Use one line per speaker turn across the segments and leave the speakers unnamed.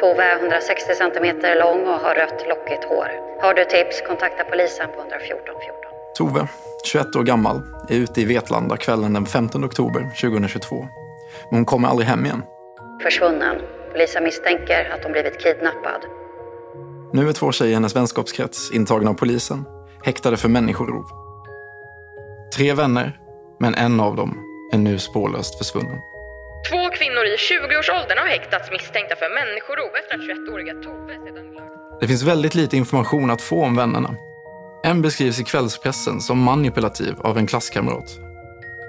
Tove är 160 centimeter lång och har rött lockigt hår. Har du tips, kontakta polisen på 114 14.
Tove, 21 år gammal, är ute i Vetlanda kvällen den 15 oktober 2022. Men hon kommer aldrig hem igen.
Försvunnen. Polisen misstänker att hon blivit kidnappad.
Nu är två tjejer i hennes vänskapskrets intagna av polisen, häktade för människorov. Tre vänner, men en av dem är nu spårlöst försvunnen.
Två kvinnor i 20-årsåldern har häktats misstänkta för människorov efter att 21-åriga Tove sedan.
Det finns väldigt lite information att få om vännerna. En beskrivs i kvällspressen som manipulativ av en klasskamrat.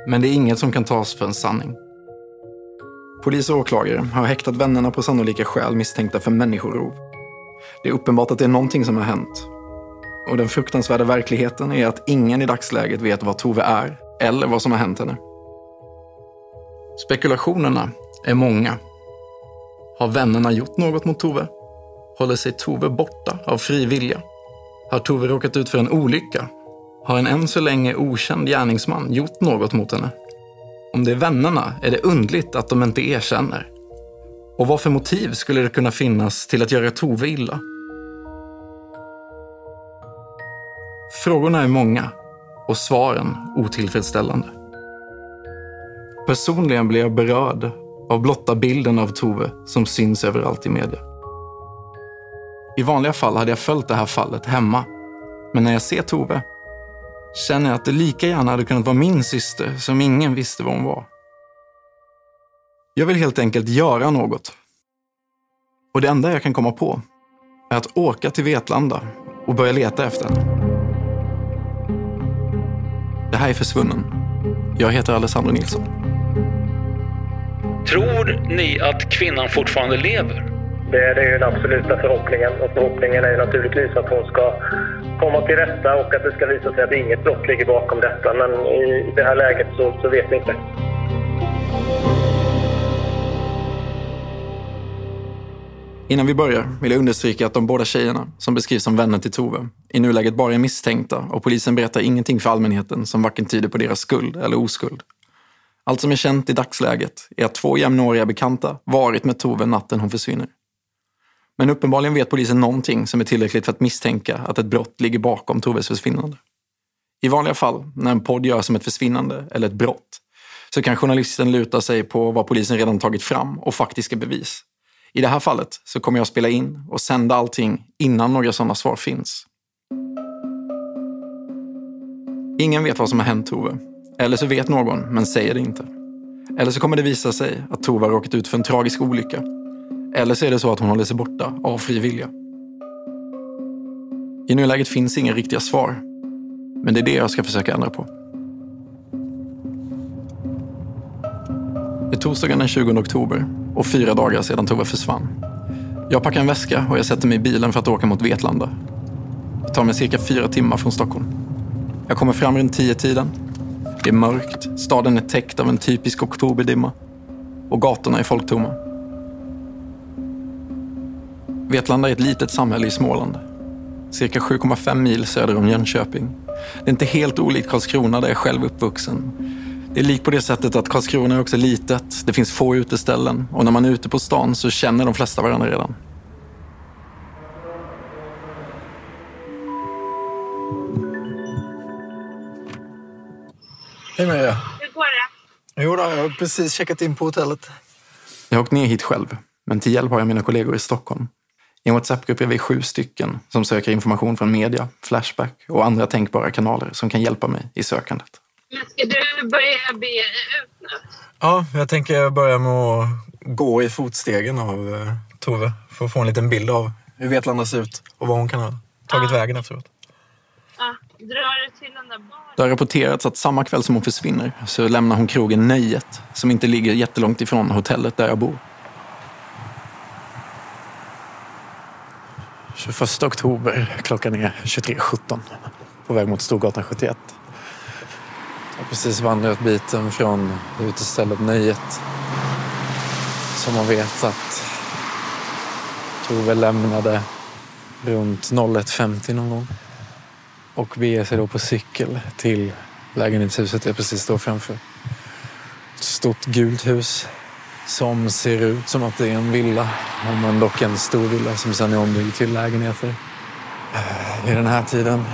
Men det är inget som kan tas för en sanning. Polis och åklagare har häktat vännerna på sannolika skäl misstänkta för människorov. Det är uppenbart att det är någonting som har hänt. Och den fruktansvärda verkligheten är att ingen i dagsläget vet vad Tove är eller vad som har hänt henne. Spekulationerna är många. Har vännerna gjort något mot Tove? Håller sig Tove borta av fri vilja? Har Tove råkat ut för en olycka? Har en än så länge okänd gärningsman gjort något mot henne? Om det är vännerna är det undligt att de inte erkänner. Och vad för motiv skulle det kunna finnas till att göra Tove illa? Frågorna är många och svaren otillfredsställande. Personligen blir jag berörd av blotta bilden av Tove som syns överallt i media. I vanliga fall hade jag följt det här fallet hemma. Men när jag ser Tove känner jag att det lika gärna hade kunnat vara min syster som ingen visste vad hon var. Jag vill helt enkelt göra något. Och det enda jag kan komma på är att åka till Vetlanda och börja leta efter henne. Det här är Försvunnen. Jag heter Alessandro Nilsson.
Tror ni att kvinnan fortfarande lever?
Det är ju den absoluta förhoppningen. Och förhoppningen är naturligtvis att hon ska komma till rätta och att det ska visa sig att inget brott ligger bakom detta. Men i det här läget så, så vet vi inte.
Innan vi börjar vill jag understryka att de båda tjejerna, som beskrivs som vänner till Tove, i nuläget bara är misstänkta och polisen berättar ingenting för allmänheten som varken tyder på deras skuld eller oskuld. Allt som är känt i dagsläget är att två jämnåriga bekanta varit med Tove natten hon försvinner. Men uppenbarligen vet polisen någonting som är tillräckligt för att misstänka att ett brott ligger bakom Toves försvinnande. I vanliga fall, när en podd görs som ett försvinnande eller ett brott, så kan journalisten luta sig på vad polisen redan tagit fram och faktiska bevis. I det här fallet så kommer jag spela in och sända allting innan några sådana svar finns. Ingen vet vad som har hänt Tove. Eller så vet någon, men säger det inte. Eller så kommer det visa sig att Tove råkat ut för en tragisk olycka. Eller så är det så att hon håller sig borta av fri vilja. I nuläget finns inga riktiga svar. Men det är det jag ska försöka ändra på. Det är torsdagen den 20 oktober och fyra dagar sedan Tove försvann. Jag packar en väska och jag sätter mig i bilen för att åka mot Vetlanda. Det tar mig cirka fyra timmar från Stockholm. Jag kommer fram runt tio tiden. Det är mörkt, staden är täckt av en typisk oktoberdimma och gatorna är folktomma. Vetlanda är ett litet samhälle i Småland. Cirka 7,5 mil söder om Jönköping. Det är inte helt olikt Karlskrona där jag själv är uppvuxen. Det är likt på det sättet att Karlskrona är också litet. Det finns få uteställen och när man är ute på stan så känner de flesta varandra redan.
Hej Maria.
Hur går det?
Jo då, jag har precis checkat in på hotellet.
Jag har åkt ner hit själv, men till hjälp har jag mina kollegor i Stockholm. I en WhatsApp-grupp är vi sju stycken som söker information från media, Flashback och andra tänkbara kanaler som kan hjälpa mig i sökandet.
Men ska du börja bege ut nu?
Ja, jag tänker börja med att gå i fotstegen av eh, Tove för att få en liten bild av hur Vetlanda ser ut och vad hon kan ha tagit vägen efteråt.
Drar till den där baren?
Det har rapporterats att samma kväll som hon försvinner så lämnar hon krogen Nöjet som inte ligger jättelångt ifrån hotellet där jag bor. 21 oktober, klockan är 23.17 på väg mot Storgatan 71. Jag har precis vandrat biten från utestället Nöjet som man vet att Tove lämnade runt 01.50 någon gång och beger sig då på cykel till lägenhetshuset jag precis står framför. Ett stort gult hus som ser ut som att det är en villa, men dock en stor villa som sen är ombyggd till lägenheter. Eh, I den här tiden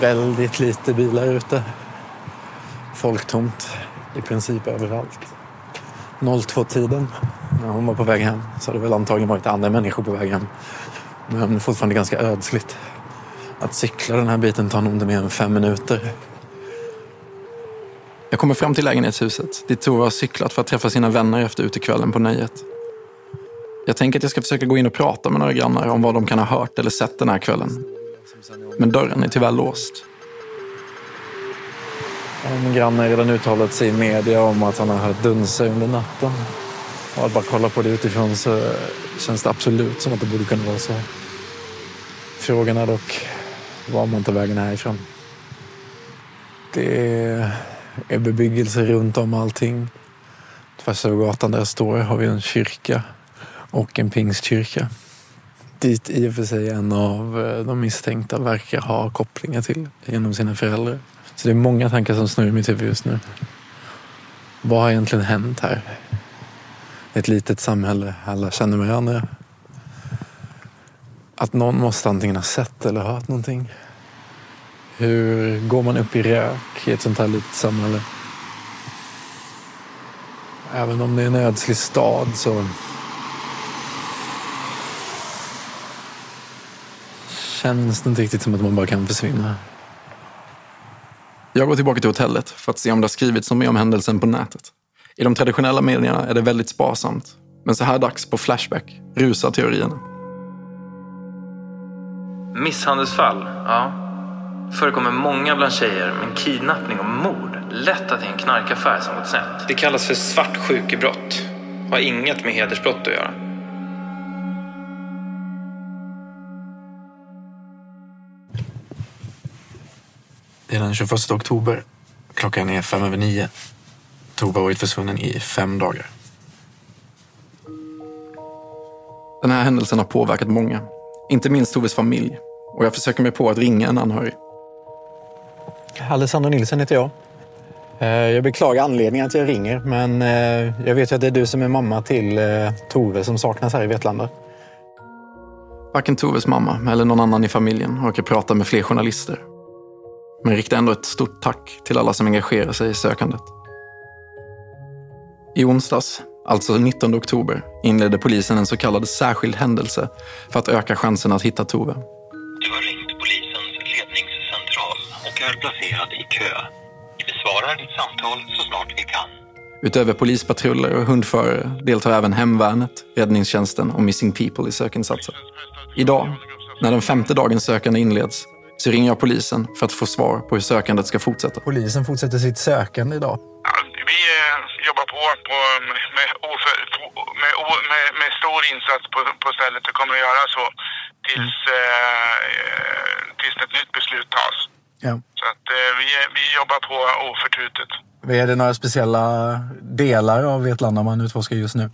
väldigt lite bilar ute. Folktomt i princip överallt. 02-tiden, när hon var på väg hem, så hade det väl antagligen varit andra människor på väg hem. Men fortfarande ganska ödsligt. Att cykla den här biten tar nog inte mer än fem minuter. Jag kommer fram till lägenhetshuset dit Tove har cyklat för att träffa sina vänner efter utekvällen på nöjet. Jag tänker att jag ska försöka gå in och prata med några grannar om vad de kan ha hört eller sett den här kvällen. Men dörren är tyvärr låst. En granne har redan uttalat sig i media om att han har hört dunsa under natten. Och att bara kolla på det utifrån så känns det absolut som att det borde kunna vara så. Frågan är dock var man tar vägen härifrån. Det är bebyggelse runt om allting. Tvärs över gatan där jag står har vi en kyrka och en pingstkyrka. Dit i och för sig en av eh, de misstänkta verkar ha kopplingar till genom sina föräldrar. Så det är många tankar som snurrar i mitt huvud just nu. Vad har egentligen hänt här? Ett litet samhälle, alla känner varandra. Att någon måste antingen ha sett eller hört någonting. Hur går man upp i rök i ett sånt här litet samhälle? Även om det är en ödslig stad så känns det inte riktigt som att man bara kan försvinna. Jag går tillbaka till hotellet för att se om det har skrivits något mer om händelsen på nätet. I de traditionella medierna är det väldigt sparsamt. Men så här dags på Flashback rusar teorierna.
Misshandelsfall, ja. Förekommer många bland tjejer, men kidnappning och mord, lätt att det är en knarkaffär som gått snett. Det kallas för svartsjukebrott. Har inget med hedersbrott att göra.
Det är den 21 oktober. Klockan är fem över nio. Tove har varit försvunnen i fem dagar. Den här händelsen har påverkat många. Inte minst Toves familj. Och jag försöker mig på att ringa en anhörig. Alessandro Nilsson heter jag. Eh, Jag beklagar anledningen att jag ringer, men eh, jag vet ju att det är du som är mamma till eh, Tove som saknas här i Vetlanda. Varken Toves mamma eller någon annan i familjen orkar prata med fler journalister. Men riktar ändå ett stort tack till alla som engagerar sig i sökandet. I onsdags, alltså 19 oktober, inledde polisen en så kallad särskild händelse för att öka chansen att hitta Tove.
Du har ringt polisens ledningscentral och är placerad i kö. Vi besvarar ditt samtal så snart vi kan.
Utöver polispatruller och hundförare deltar även Hemvärnet, Räddningstjänsten och Missing People i sökinsatser. Idag, när den femte dagens sökande inleds, så ringer jag polisen för att få svar på hur sökandet ska fortsätta. Polisen fortsätter sitt sökande idag.
Jobbar på, på med, oför- med, med, med stor insats på, på stället och kommer att göra så tills, eh, eh, tills ett nytt beslut tas.
Ja.
Så att eh, vi, vi jobbar på oförtrutet.
Är det några speciella delar av Vetlanda man utforskar just nu?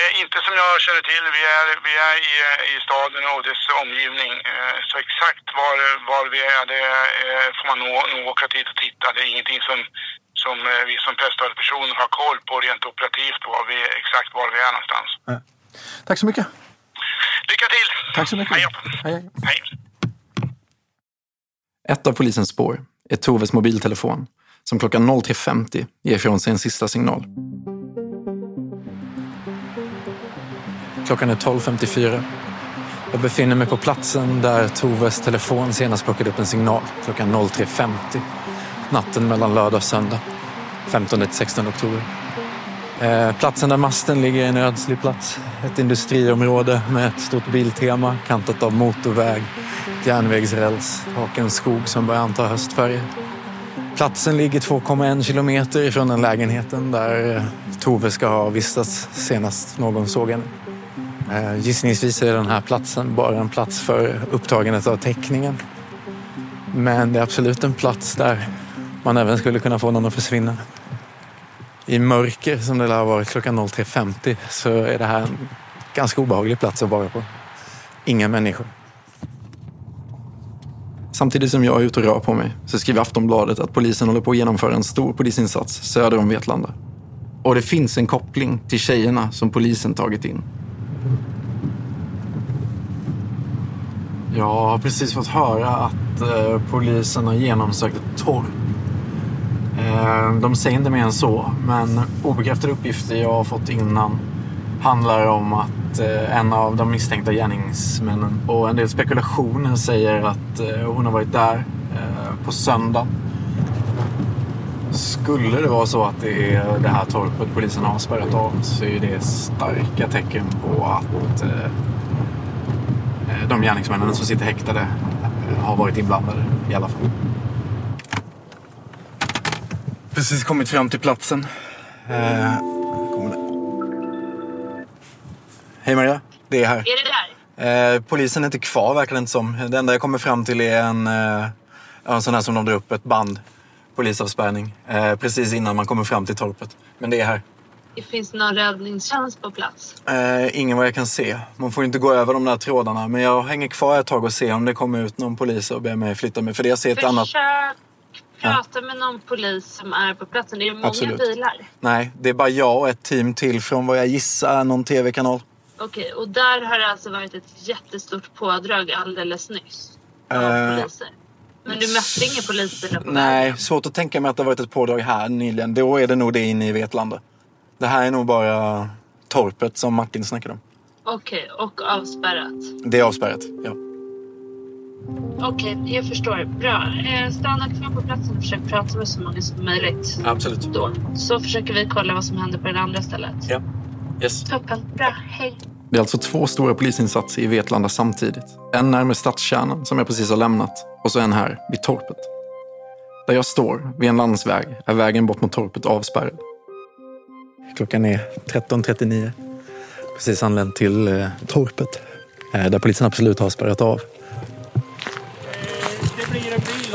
Eh, inte som jag känner till. Vi är, vi är i, eh, i staden och dess omgivning. Eh, så exakt var, var vi är, det eh, får man nog, nog åka dit och titta. Det är ingenting som, som eh, vi som presstödspersoner har koll på rent operativt, var vi, exakt var vi är någonstans.
Tack så mycket.
Lycka till!
Tack så mycket.
Hej.
Hej.
Hej.
Ett av polisens spår är Toves mobiltelefon som klockan 03.50 ger ifrån sig en sista signal. Klockan är 12.54.
Jag befinner mig på platsen där Toves telefon senast plockade upp en signal klockan 03.50 natten mellan lördag och söndag 15-16 oktober. Eh, platsen där masten ligger är en ödslig plats. Ett industriområde med ett stort biltema kantat av motorväg, järnvägsräls och en skog som börjar anta höstfärger. Platsen ligger 2,1 kilometer ifrån den lägenheten där eh, Tove ska ha vistats senast någon såg henne. Eh, gissningsvis är den här platsen bara en plats för upptagandet av teckningen. Men det är absolut en plats där man även skulle kunna få någon att försvinna. I mörker, som det lär ha varit klockan 03.50, så är det här en ganska obehaglig plats att vara på. Inga människor. Samtidigt som jag är ute och rör på mig så skriver Aftonbladet att polisen håller på att genomföra en stor polisinsats söder om Vetlanda. Och det finns en koppling till tjejerna som polisen tagit in. Jag har precis fått höra att eh, polisen har genomsökt ett torp. Eh, de säger inte mer än så, men obekräftade uppgifter jag har fått innan handlar om att eh, en av de misstänkta gärningsmännen och en del spekulationer säger att eh, hon har varit där på söndag. Skulle det vara så att det är det här torpet polisen har spärrat av så är det starka tecken på att de gärningsmännen som sitter häktade har varit inblandade i alla fall. Precis kommit fram till platsen. Eh. Hej Maria, det är här.
Är det där?
Eh, polisen är inte kvar verkar det inte som. Det enda jag kommer fram till är en, eh, en sån här som de drar upp ett band. Polisavspärrning. Eh, precis innan man kommer fram till torpet. Men det är här.
Det finns någon räddningstjänst på plats.
Eh, ingen vad jag kan se. Man får inte gå över de där trådarna. Men jag hänger kvar ett tag och ser om det kommer ut någon polis och ber mig flytta mig. För det jag ser ett annat...
Prata med någon polis som är på platsen. Det är ju många
Absolut.
bilar.
Nej, det är bara jag och ett team till från vad jag gissar någon tv-kanal.
Okej, och där har det alltså varit ett jättestort pådrag alldeles nyss. Av
Eh,
poliser. Men du mötte inga polisbilar på vägen?
Nej, svårt att tänka mig att det har varit ett pådrag här nyligen. Då är det nog det inne i Vetlanda. Det här är nog bara torpet som Martin snackade om.
Okej, och avspärrat.
Det är avspärrat, ja.
Okej, jag förstår. Bra. Eh, stanna kvar på platsen och försök prata med så många som möjligt.
Absolut.
Då. Så försöker vi kolla vad som händer på det andra stället.
Ja. Yes.
Toppen. Bra. Hej.
Det är alltså två stora polisinsatser i Vetlanda samtidigt. En närmare stadskärnan, som jag precis har lämnat, och så en här, vid torpet. Där jag står, vid en landsväg, är vägen bort mot torpet avspärrad. Klockan är 13.39. Precis anlänt till eh, torpet, eh, där polisen absolut har spärrat av.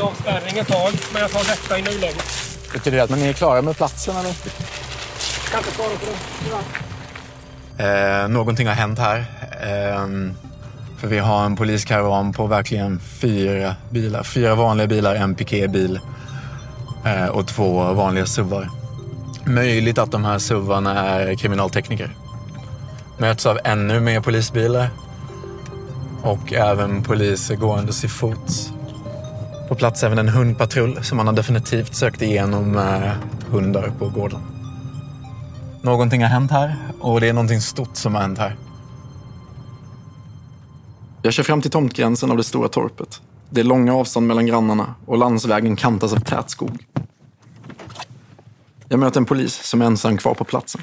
En bilavspärrning ett tag, men jag tar detta i nuläget.
Betyder det att ni är klara med platsen eller?
Kan inte svara på det.
Eh, någonting har hänt här. Eh, för vi har en poliskaravan på verkligen fyra bilar. Fyra vanliga bilar, en piketbil eh, och två vanliga SUVar. Möjligt att de här SUVarna är kriminaltekniker. Möts av ännu mer polisbilar och även poliser gåendes i fots. På plats även en hundpatrull som man har definitivt sökt igenom med hundar på gården. Någonting har hänt här och det är någonting stort som har hänt här. Jag kör fram till tomtgränsen av det stora torpet. Det är långa avstånd mellan grannarna och landsvägen kantas av tät skog. Jag möter en polis som är ensam kvar på platsen.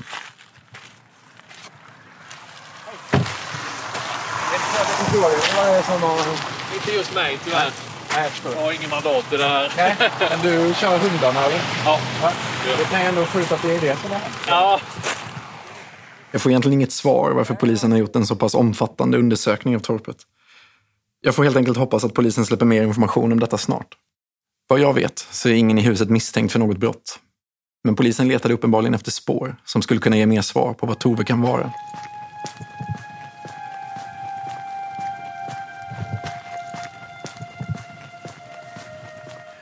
Inte just mig tyvärr.
Nej,
jag har ingen mandat i det här.
Nej, men du kör hundarna eller?
Ja.
Det kan jag ändå skjuta att det är det som är.
Ja.
Jag får egentligen inget svar varför polisen har gjort en så pass omfattande undersökning av torpet. Jag får helt enkelt hoppas att polisen släpper mer information om detta snart. Vad jag vet så är ingen i huset misstänkt för något brott. Men polisen letade uppenbarligen efter spår som skulle kunna ge mer svar på vad Tove kan vara.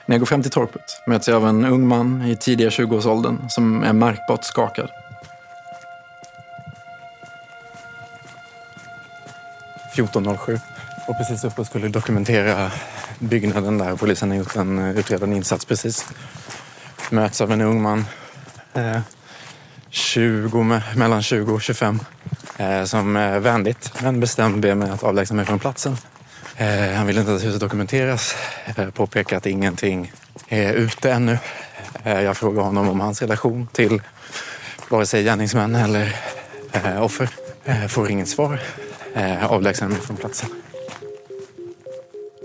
När jag går fram till torpet möts jag av en ung man i tidiga 20-årsåldern som är märkbart skakad. .14.07 och precis uppe och skulle dokumentera byggnaden där polisen har gjort en eh, utredande insats precis. Möts av en ung man, eh, 20, mellan 20 och 25.
eh, som vänligt men bestämt ber mig att avlägsna mig från platsen. Eh, han vill inte att huset dokumenteras. Eh, påpekar att ingenting är ute ännu. Eh, jag frågar honom om hans relation till vare sig gärningsmän eller offer. Får inget svar. Avlägsnar mig från platsen.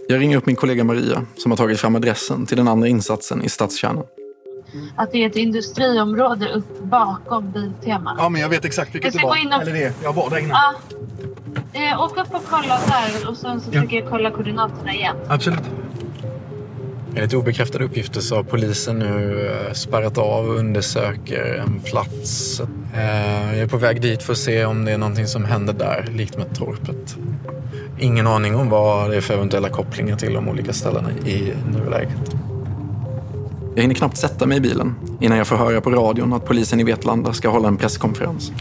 Jag ringer upp min kollega Maria som har tagit fram adressen till den andra insatsen i stadskärnan.
Att det är ett industriområde upp bakom Biltema.
Ja, men jag vet exakt vilket
Jag
det
ska
var.
gå in och-
Eller det, jag var där innan.
Ja. Eh, åk upp och kolla där och sen så försöker jag kolla koordinaterna igen.
Absolut.
Enligt obekräftade uppgifter så har polisen nu eh, spärrat av och undersöker en plats. Eh, Jag är på väg dit för att se om det är någonting som händer där, likt med torpet. Ingen aning om vad det är för eventuella kopplingar till de olika ställena i nuläget. Jag hinner knappt sätta mig i bilen innan jag får höra på radion att polisen i Vetlanda ska hålla en presskonferens.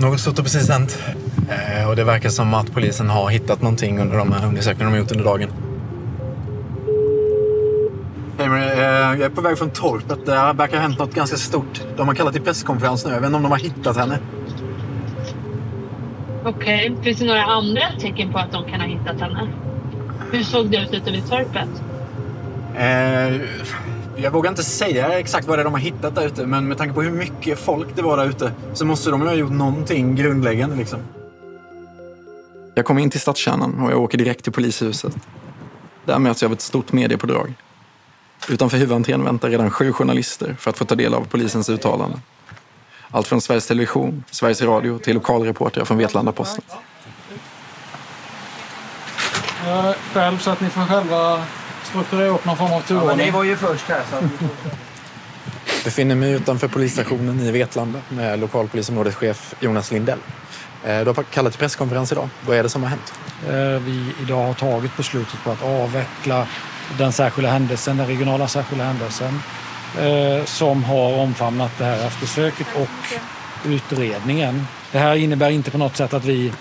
Något stort har precis hänt. Eh, Och det verkar som att polisen har hittat någonting under de här undersökningarna de har gjort under dagen. Hej Maria, eh, jag är på väg från torpet. Det verkar ha hänt något ganska stort. De har kallat till presskonferens nu. Jag vet inte om de har hittat henne.
Okej, finns det några andra tecken på att de kan ha hittat henne? Hur såg det ut ute vid torpet?
Eh, jag vågar inte säga exakt vad det är de har hittat där ute. Men med tanke på hur mycket folk det var där ute så måste de ju ha gjort någonting grundläggande liksom. Jag kommer in till stadskärnan och jag åker direkt till polishuset. Där möts jag av ett stort mediepådrag. Utanför huvudentrén väntar redan sju journalister för att få ta del av polisens uttalanden. Allt från Sveriges Television, Sveriges Radio till lokalreportrar från Vetlanda-Posten.
Jag själv så att ni får själva strukturera upp någon form av turordning.
var ju först här. Så att...
befinner mig utanför polisstationen i Vetlanda med lokalpolisområdeschef Jonas Lindell. Eh, Du har kallat till presskonferens idag. Vad är det som har hänt?
Eh, vi idag har tagit beslutet på att avveckla den särskilda händelsen, den regionala särskilda händelsen eh, som har omfamnat det här eftersöket och utredningen. Det här innebär inte på något sätt att vi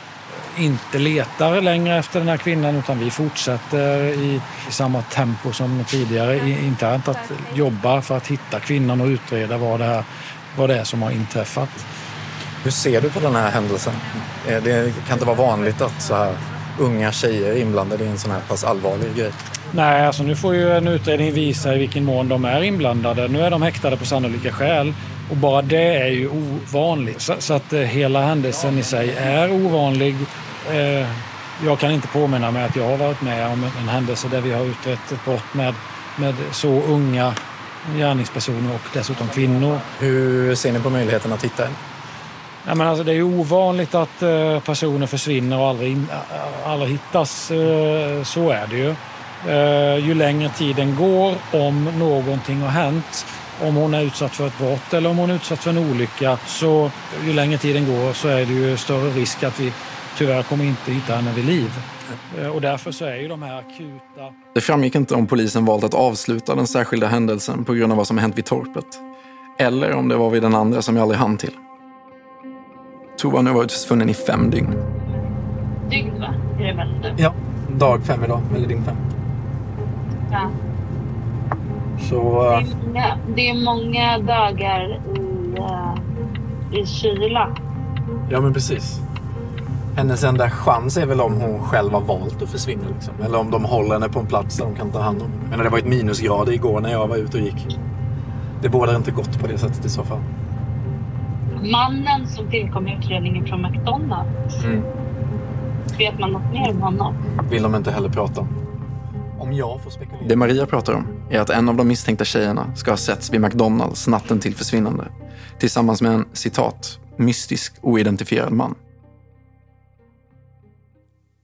inte letar längre efter den här kvinnan utan vi fortsätter i, i samma tempo som tidigare i, internt att jobba för att hitta kvinnan och utreda vad det, här, vad det är som har inträffat.
Hur ser du på den här händelsen? Eh, Det kan inte vara vanligt att så här unga tjejer är inblandade i en sån här pass allvarlig grej.
Nej, alltså nu får ju en utredning visa i vilken mån de är inblandade. Nu är de häktade på sannolika skäl och bara det är ju ovanligt. Så, att eh, hela händelsen i sig är ovanlig. Eh, jag kan inte påminna mig att jag har varit med om en händelse där vi har utrett ett brott med, med så unga gärningspersoner och dessutom kvinnor.
Hur ser ni på möjligheten att hitta en?
Ja, men alltså, det är ovanligt att eh, personer försvinner och aldrig, in, aldrig hittas. Eh, så är det ju. Eh, ju längre tiden går, om någonting har hänt, om hon är utsatt för ett brott eller om hon är utsatt för en olycka, så ju längre tiden går så är det ju större risk att vi tyvärr kommer inte hitta henne vid liv. Eh, och därför så är ju de här akuta...
Det framgick inte om polisen valt att avsluta den särskilda händelsen på grund av vad som hänt vid torpet. Eller om det var vid den andra som jag aldrig hann till. Tova har nu varit försvunnen i fem dygn.
Dygn va? Är det nu?
Ja, dag fem idag, eller dygn fem.
Ja.
Så...
Det, är många, det är många dagar i, eh, i kyla.
Ja, men precis. Hennes enda chans är väl om hon själv har valt att försvinna. Liksom. Eller om de håller henne på en plats där de kan ta hand om henne. Men det var ett minusgrader igår när jag var ute och gick. Det bådar inte gott på det sättet i så fall.
Mannen som tillkom i utredningen från McDonalds.
Mm.
Vet man något mer om honom?
Vill de inte heller prata om. Om jag får spekulera. Det Maria pratar om är att en av de misstänkta tjejerna ska ha setts vid McDonalds natten till försvinnande. Tillsammans med en, citat, mystisk oidentifierad man.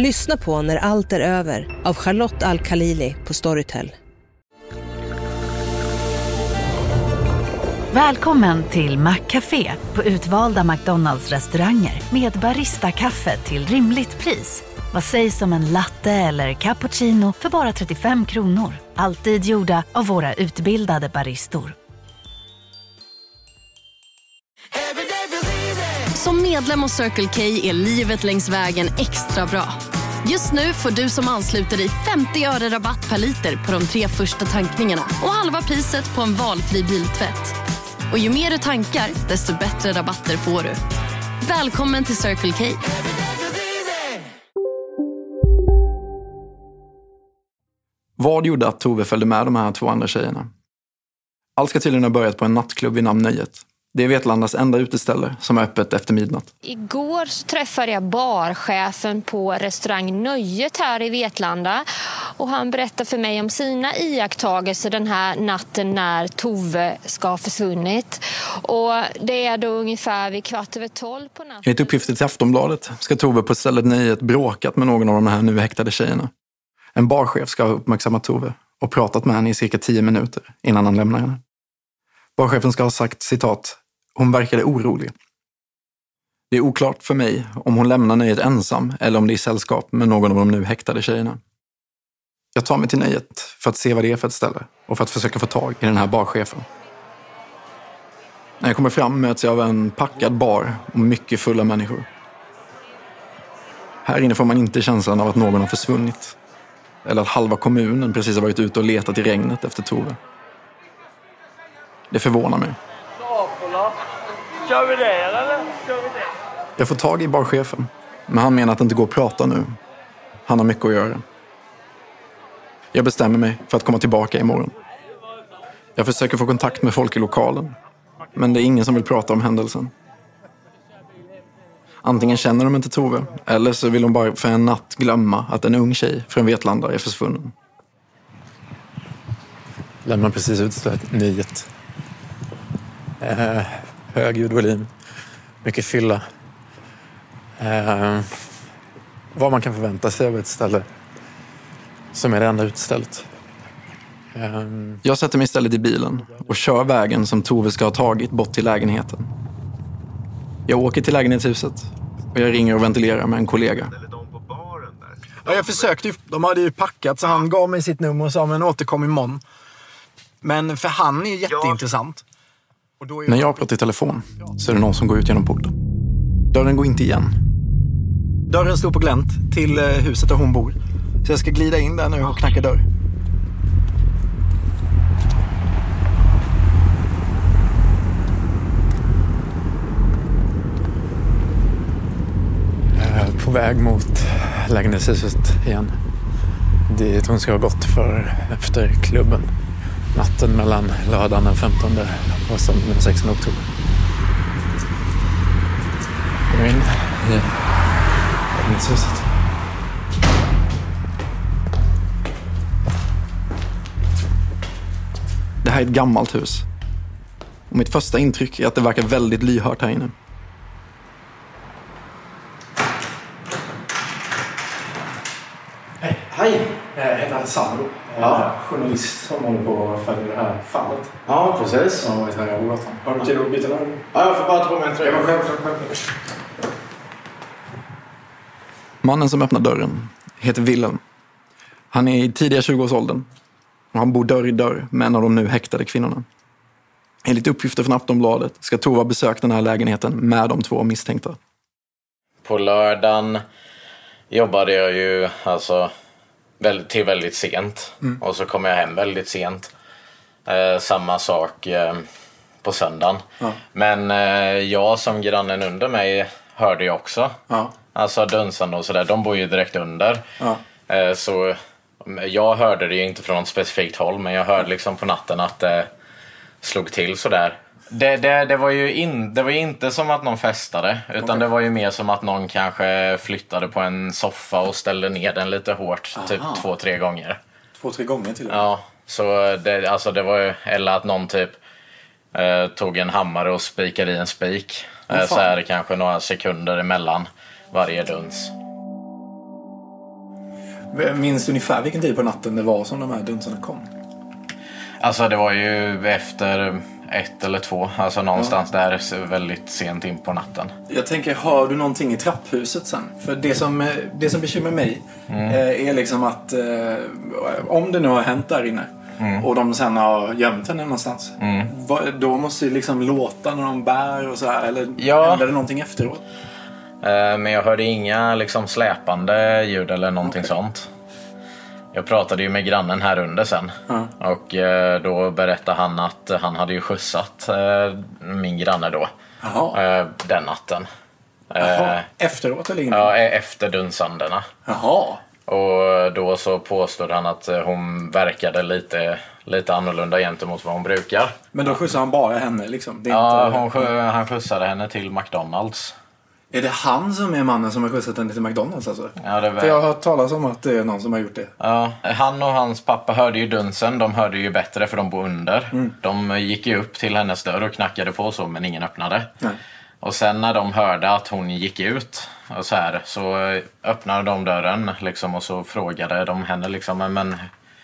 Lyssna på När allt är över av Charlotte Al-Khalili på Storytel.
Välkommen till Maccafé på utvalda McDonalds restauranger med Baristakaffe till rimligt pris. Vad sägs om en latte eller cappuccino för bara 35 kronor? Alltid gjorda av våra utbildade baristor.
Som medlem hos Circle K är livet längs vägen extra bra. Just nu får du som ansluter dig 50 öre rabatt per liter på de tre första tankningarna och halva priset på en valfri biltvätt. Och ju mer du tankar, desto bättre rabatter får du. Välkommen till Circle K.
Vad gjorde att Tove följde med de här två andra tjejerna? Allt ska tydligen ha börjat på en nattklubb vid namn Nöjet. Det är Vetlandas enda uteställe som är öppet efter midnatt.
Igår så träffade jag barchefen på restaurang Nöjet här i Vetlanda. Och han berättade för mig om sina iakttagelser den här natten när Tove ska ha försvunnit. Och det är då ungefär vid kvart över tolv på natten.
Enligt uppgifter till Aftonbladet ska Tove på stället Nöjet bråkat med någon av de här nu häktade tjejerna. En barchef ska ha uppmärksammat Tove och pratat med henne i cirka tio minuter innan han lämnar henne. Barchefen ska ha sagt citat, hon verkade orolig. Det är oklart för mig om hon lämnar nöjet ensam eller om det är i sällskap med någon av de nu häktade tjejerna. Jag tar mig till nöjet för att se vad det är för ett ställe och för att försöka få tag i den här barchefen. När jag kommer fram möts jag av en packad bar och mycket fulla människor. Här inne får man inte känslan av att någon har försvunnit. Eller att halva kommunen precis har varit ute och letat i regnet efter Tove. Det förvånar mig.
Kör vi det eller? Kör vi det?
Jag får tag i barchefen, men han menar att det inte går att prata nu. Han har mycket att göra. Jag bestämmer mig för att komma tillbaka imorgon. Jag försöker få kontakt med folk i lokalen, men det är ingen som vill prata om händelsen. Antingen känner de inte Tove, eller så vill de bara för en natt glömma att en ung tjej från Vetlanda är försvunnen.
Lämnar precis utställt nyhet. Eh, hög ljudvolym, mycket fylla. Eh, vad man kan förvänta sig av ett ställe som är det enda utställt. Eh,
Jag sätter mig istället i bilen och kör vägen som Tove ska ha tagit bort till lägenheten. Jag åker till lägenhetshuset och jag ringer och ventilerar med en kollega.
Ja, jag försökte ju. De hade ju packat så han gav mig sitt nummer och sa men återkom imorgon. Men för han är ju jätteintressant.
När jag pratar i telefon så är det någon som går ut genom porten. Dörren går inte igen.
Dörren står på glänt till eh, huset där hon bor. Så jag ska glida in där nu och knacka dörr.
på väg mot lägenhetshuset igen. Dit hon ska ha gått för efter klubben. Natten mellan lördagen den 15 och söndagen den 16 oktober. Går in i lägenhetshuset.
Det här är ett gammalt hus. Och mitt första intryck är att det verkar väldigt lyhört här inne.
Hej! Hej! Jag heter Alessandro. Jag är journalist som håller på och följer det här fallet.
Ja, precis.
Som har varit här i Augatan. Har du tid att byta lag?
Ja, jag får bara ta på mig en tröja.
Ja, självklart.
Mannen som öppnar dörren heter Wilhelm. Han är i tidiga 20-årsåldern och han bor dörr i dörr med en av de nu häktade kvinnorna. Enligt uppgifter från Aftonbladet ska Tova besökt den här lägenheten med de två misstänkta.
På lördagen jobbade jag ju alltså till väldigt sent.
Mm.
Och så kom jag hem väldigt sent. Eh, samma sak eh, på söndagen.
Ja.
Men eh, jag som grannen under mig hörde ju också.
Ja.
Alltså dunsande och sådär. De bor ju direkt under.
Ja.
Eh, så jag hörde det ju inte från något specifikt håll. Men jag hörde liksom på natten att det slog till sådär. Det, det, det, var ju in, det var inte som att någon festade. Utan
Okej.
det var ju mer som att någon kanske flyttade på en soffa och ställde ner den lite hårt. Typ
Aha.
två, tre gånger.
Två, tre gånger till och med.
Ja, så det, alltså det var ju, eller att någon typ eh, tog en hammare och spikade i en spik.
Fan.
så är det kanske några sekunder emellan varje duns.
Minns du ungefär vilken tid på natten det var som de här dunsarna kom?
Alltså det var ju efter, ett eller två. Alltså någonstans där så väldigt sent in på natten.
Jag tänker, har du någonting i trapphuset sen? För det som, eh, det som bekymrar mig
Mm.
eh, är liksom att eh, om det nu har hänt där inne
Mm.
och de sen har gömt henne någonstans.
Mm.
Då måste det liksom låta när de bär och så här. Eller
Ja.
händer det någonting efteråt?
Men jag hörde inga liksom släpande ljud eller någonting sånt. Jag pratade ju med grannen här under sen.
Ja.
Och eh, då berättade han att han hade ju skjutsat eh, min granne då.
Jaha.
Eh, Den natten.
Jaha. Efteråt eller innan?
Ja, e- efter dunsandena.
Jaha.
Och då så påstod han att hon verkade lite, lite annorlunda gentemot vad hon brukar.
Men då skjutsar han bara henne liksom?
Ja,
inte...
hon, han skjutsade henne till McDonalds.
Är det han som är mannen som har skjutsat henne till McDonalds alltså?
Ja, det var...
För jag har hört talas om att det är någon som har gjort det.
Ja, han och hans pappa hörde ju dunsen. De hörde ju bättre för de bor under.
Mm.
De gick ju upp till hennes dörr och knackade på så, men ingen öppnade.
Nej.
Och sen när de hörde att hon gick ut och så, här, så öppnade de dörren liksom, och så frågade de henne liksom, men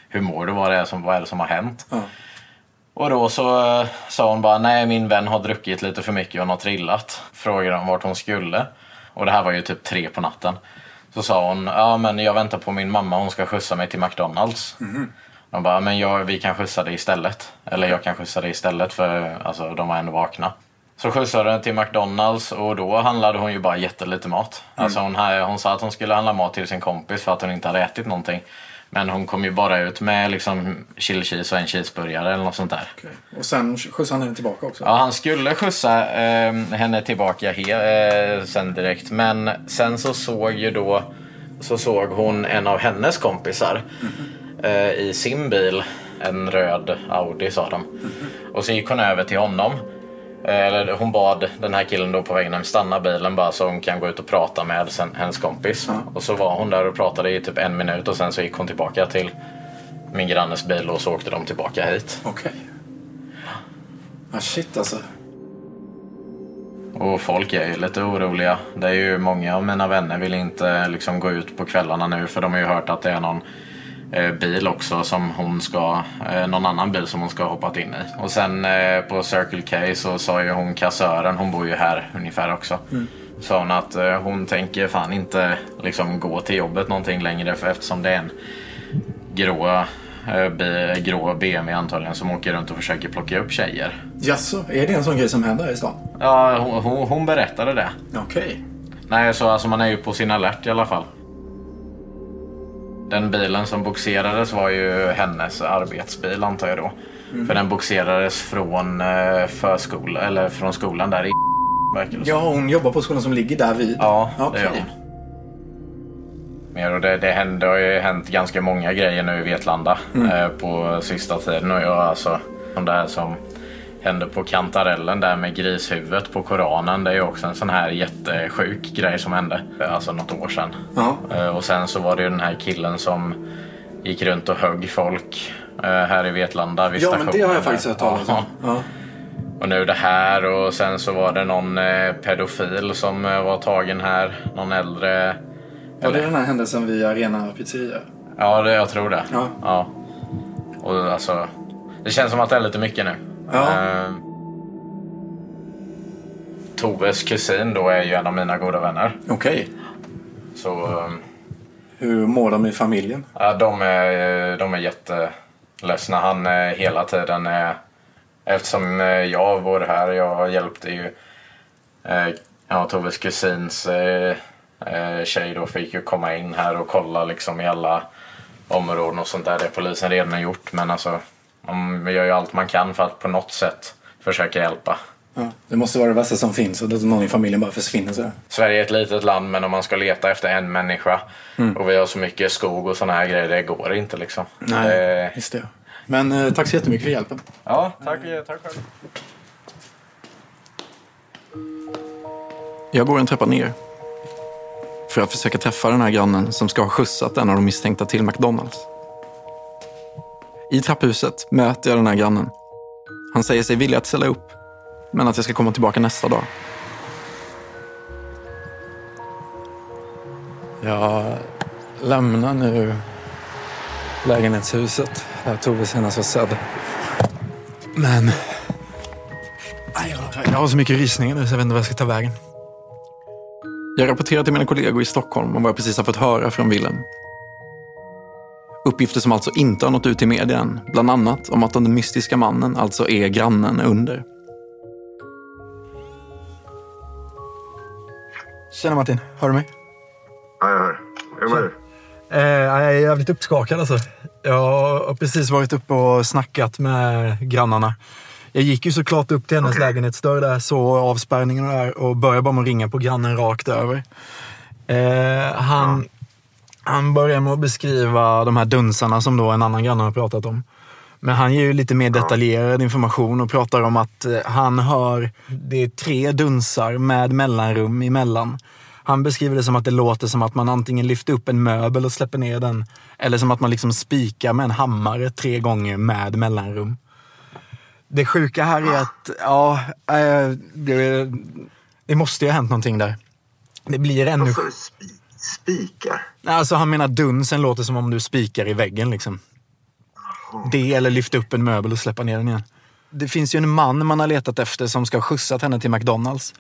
hur mår du? Vad är det som, vad är det som har hänt?
Ja.
Och då så eh, sa hon bara, nej min vän har druckit lite för mycket och hon har trillat. Frågade de vart hon skulle. Och det här var ju typ tre på natten. Så sa hon, ja men jag väntar på min mamma, hon ska skjutsa mig till McDonalds.
Mhm.
De bara, men jag, vi kan skjutsa dig istället. Eller jag kan skjutsa dig istället för alltså, de var ändå vakna. Så skjutsade den till McDonalds och då handlade hon ju bara jättelite mat. Alltså hon, hon sa att hon skulle handla mat till sin kompis för att hon inte hade ätit någonting. Men hon kom ju bara ut med liksom chili cheese och en cheeseburgare eller något sånt där.
Och sen skjutsar han henne tillbaka också?
Ja, han skulle skjutsa eh, henne tillbaka he, eh, sen direkt. Men sen så såg ju då så såg hon en av hennes kompisar eh, i sin bil. En röd Audi sa de. Och så gick hon över till honom. Eller hon bad den här killen då på vägen hem stanna bilen bara så hon kan gå ut och prata med sen, hennes kompis. Och så var hon där och pratade i typ en minut och sen så gick hon tillbaka till min grannes bil och så åkte de tillbaka hit.
Okej. Ah, shit alltså.
Och folk är ju lite oroliga. Det är ju många av mina vänner vill inte liksom gå ut på kvällarna nu för de har ju hört att det är någon bil också som hon ska, eh, någon annan bil som hon ska ha hoppat in i. Och sen eh, på Circle K så sa ju hon kassören, hon bor ju här ungefär också.
Mm.
Sa hon att eh, hon tänker fan inte liksom gå till jobbet någonting längre för eftersom det är en grå, eh, grå BMW antagligen som åker runt och försöker plocka upp tjejer.
Jaså, är det en sån grej som händer i stan?
Ja, hon, hon, hon berättade det.
Okej.
Nej, så alltså man är ju på sin alert i alla fall. Den bilen som boxerades var ju hennes arbetsbil antar jag då.
Mm.
För den boxerades från eh, förskola, eller från skolan där i.
Ja, hon jobbar på skolan som ligger där vid?
Ja,
Okej.
det gör hon. Mer och det, det, händer, det har ju hänt ganska många grejer nu i Vetlanda
Mm.
eh, på sista tiden. Och jag, alltså, det här som hände på kantarellen där med grishuvudet på Koranen. Det är ju också en sån här jättesjuk grej som hände. Alltså något år sedan.
Ja.
Eh, och sen så var det ju den här killen som gick runt och högg folk eh, här i Vetlanda vid
Ja, men det har
stationen
jag faktiskt hört talas om.
Ja.
Ja.
Och nu det här och sen så var det någon eh, pedofil som eh, var tagen här. Någon äldre.
Ja, det är den här händelsen vid Arena pizzeria.
Ja, det, jag tror det.
Ja.
Och alltså, det känns som att det är lite mycket nu.
Ja.
Eh, Toves kusin då är ju en av mina goda vänner.
Okej.
Så eh,
Hur mår de i familjen?
ja, de, är, de är jätteledsna. Han är hela tiden... eh, Eftersom eh, jag bor här, jag hjälpte ju eh, ja, Toves kusins eh, eh, tjej då fick ju komma in här och kolla liksom i alla områden och sånt där. Det har polisen redan gjort. Men alltså, man gör ju allt man kan för att på något sätt försöka hjälpa.
Ja. Det måste vara det värsta som finns att någon i familjen bara försvinner sådär.
Sverige är ett litet land men om man ska leta efter en människa
Mm.
och vi har så mycket skog och såna här grejer, det går inte liksom.
Nej,
Det-
just det. Men eh, tack så jättemycket för hjälpen.
Ja, tack, tack själv.
Jag går en trappa ner. För att försöka träffa den här grannen som ska ha skjutsat en av de misstänkta till McDonalds. I trapphuset möter jag den här grannen. Han säger sig vilja att ställa upp, men att jag ska komma tillbaka nästa dag.
Jag lämnar nu lägenhetshuset där Tove senast var sedd. Men
Jag har så mycket rysningar nu så jag vet inte vad jag ska ta vägen.
Jag rapporterar till mina kollegor i Stockholm om vad jag precis har fått höra från Willem. Uppgifter som alltså inte har nått ut till media än. Bland annat om att den mystiska mannen alltså är grannen under.
Tjena Martin, hör du mig?
Ja, jag hör. Hur mår du?
Eh, jag är jävligt uppskakad alltså. Jag har precis varit uppe och snackat med grannarna. Jag gick ju såklart upp till hennes lägenhetsdörr där, så avspärrningen och där och började bara med att ringa på grannen rakt över. Eh, han, han börjar med att beskriva de här dunsarna som då en annan granne har pratat om. Men han ger ju lite mer detaljerad information och pratar om att eh, han hör, det är tre dunsar med mellanrum emellan. Han beskriver det som att det låter som att man antingen lyfter upp en möbel och släpper ner den. Eller som att man liksom spikar med en hammare tre gånger med mellanrum. Det sjuka här är att, ja, eh, det, det måste ju ha hänt någonting där. Det blir ännu...
Vad sa du? Spi- Spikar?
Alltså han menar dunsen låter som om du spikar i väggen liksom. Det eller lyfta upp en möbel och släppa ner den igen. Det finns ju en man man har letat efter som ska ha skjutsat henne till McDonalds.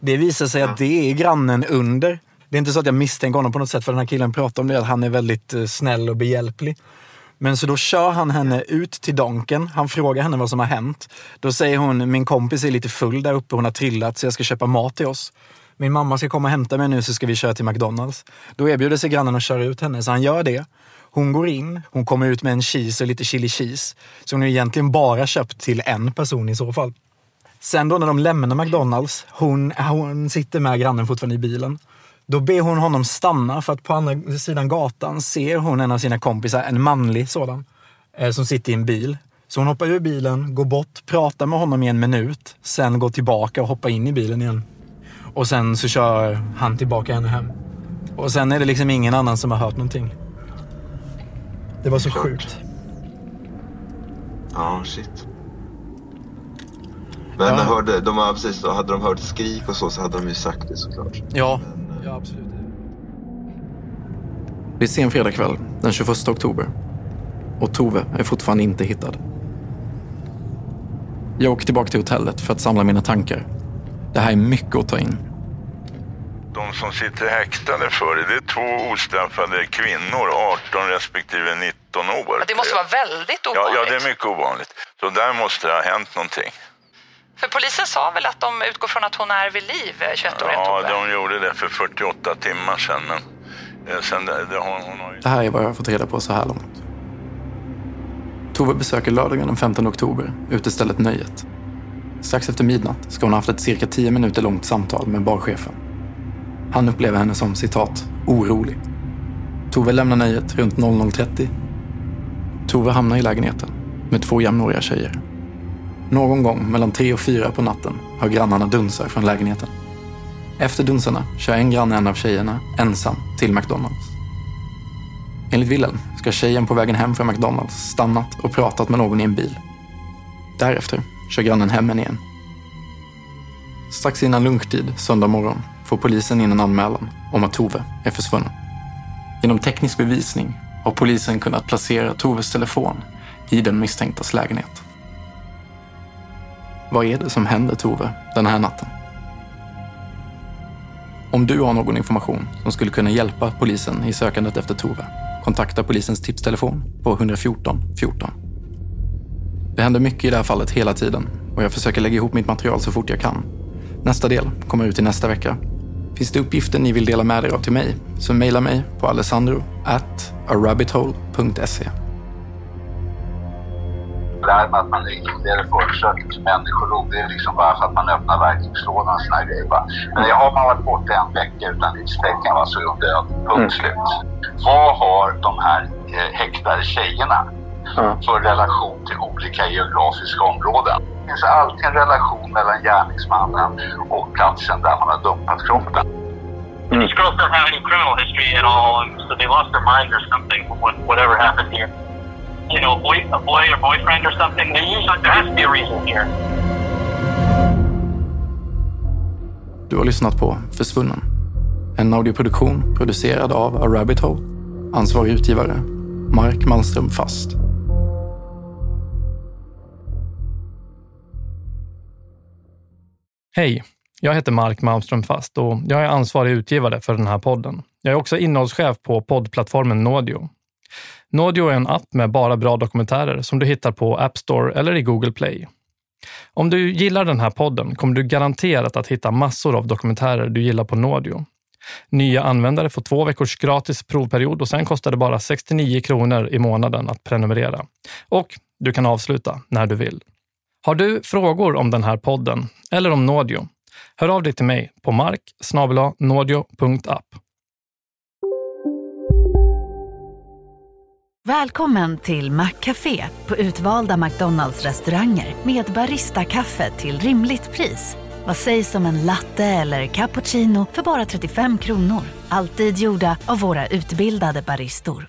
Det visar sig att det är grannen under. Det är inte så att jag misstänker honom på något sätt för den här killen pratar om det, att han är väldigt eh, snäll och behjälplig. Men så då kör han henne ut till Donken. Han frågar henne vad som har hänt. Då säger hon, min kompis är lite full där uppe, hon har trillat så jag ska köpa mat till oss. Min mamma ska komma och hämta mig nu så ska vi köra till McDonalds. Då erbjuder sig grannen att köra ut henne, så han gör det. Hon går in, hon kommer ut med en cheese och lite chili cheese. Så hon har egentligen bara köpt till en person i så fall. Sen då när de lämnar McDonalds, hon, hon sitter med grannen fortfarande i bilen. Då ber hon honom stanna för att på andra sidan gatan ser hon en av sina kompisar, en manlig sådan, eh, som sitter i en bil. Så hon hoppar ur bilen, går bort, pratar med honom i en minut, sen går tillbaka och hoppar in i bilen igen. Och sen så kör han tillbaka henne hem. Och sen är det liksom ingen annan som har hört någonting. Det var så sjukt.
Ja, shit. Men
Ja.
hörde, de har precis, då, hade de hört skrik och så, så hade de ju sagt det såklart.
Ja, ja absolut.
Det är sen fredagkväll den 21 oktober och Tove är fortfarande inte hittad. Jag åker tillbaka till hotellet för att samla mina tankar. Det här är mycket att ta in.
De som sitter häktade för det, det är två ostraffade kvinnor, 18 respektive 19 år.
Det måste vara väldigt
Ja,
ovanligt.
ja, det är mycket ovanligt. Så där måste det ha hänt någonting.
För polisen sa väl att de utgår från att hon är vid liv, eh, 21-åriga
Ja,
Tove?
de gjorde det för 48 timmar sedan. Men eh, sen det, det, hon, hon har ju...
Det här är vad jag har fått reda på så här långt. Tove besöker lördagen den 15 oktober utestället Nöjet. Strax efter midnatt ska hon ha haft ett cirka 10 minuter långt samtal med barchefen. Han upplever henne som citat orolig. Tove lämnar Nöjet runt 00.30. Tove hamnar i lägenheten med två jämnåriga tjejer. Någon gång mellan tre och fyra på natten hör grannarna dunsar från lägenheten. Efter dunsarna kör en granne en av tjejerna ensam till McDonalds. Enligt Wilhelm ska tjejen på vägen hem från McDonalds stannat och pratat med någon i en bil. Därefter kör grannen hem henne igen. Strax innan lunchtid söndag morgon får polisen in en anmälan om att Tove är försvunnen. Genom teknisk bevisning har polisen kunnat placera Toves telefon i den misstänktas lägenhet. Vad är det som händer Tove den här natten? Om du har någon information som skulle kunna hjälpa polisen i sökandet efter Tove, kontakta polisens tipstelefon på 114 14. Det händer mycket i det här fallet hela tiden och jag försöker lägga ihop mitt material så fort jag kan. Nästa del kommer ut i nästa vecka. Finns det uppgifter ni vill dela med er av till mig så mejla mig på alessandro at arabbithole.se.
Det här med att man inleder förundersökning för människorov, det är liksom bara för att man öppnar verktygslådan och såna här grejer. Va? Men har man varit borta en vecka utan livstecken så är hon död. Punkt slut. Vad har de här eh, häktade tjejerna för relation till olika geografiska områden? Det finns alltid en relation mellan gärningsmannen och platsen där man har dumpat kroppen.
These girls don't have any criminal history at all, and so they lost their minds or something. What, whatever happened here, you know, a boy, a boy or boyfriend or something. There usually there has to be a reason here.
Du har lyssnat på Försvunnen. En audioproduktion producerad av A Rabbit Hole. Ansvarig utgivare Mark Malmström Fast.
Hej, jag heter Mark Malmström Fast och jag är ansvarig utgivare för den här podden. Jag är också innehållschef på poddplattformen Nodio. Nodio är en app med bara bra dokumentärer som du hittar på App Store eller i Google Play. Om du gillar den här podden kommer du garanterat att hitta massor av dokumentärer du gillar på Nodio. Nya användare får två veckors gratis provperiod och sen kostar det bara 69 kronor i månaden att prenumerera. Och du kan avsluta när du vill. Har du frågor om den här podden eller om Nådio? Hör av dig till mig på mark
Välkommen till Maccafé på utvalda McDonalds restauranger med Baristakaffe till rimligt pris. Vad sägs om en latte eller cappuccino för bara 35 kronor? Alltid gjorda av våra utbildade baristor.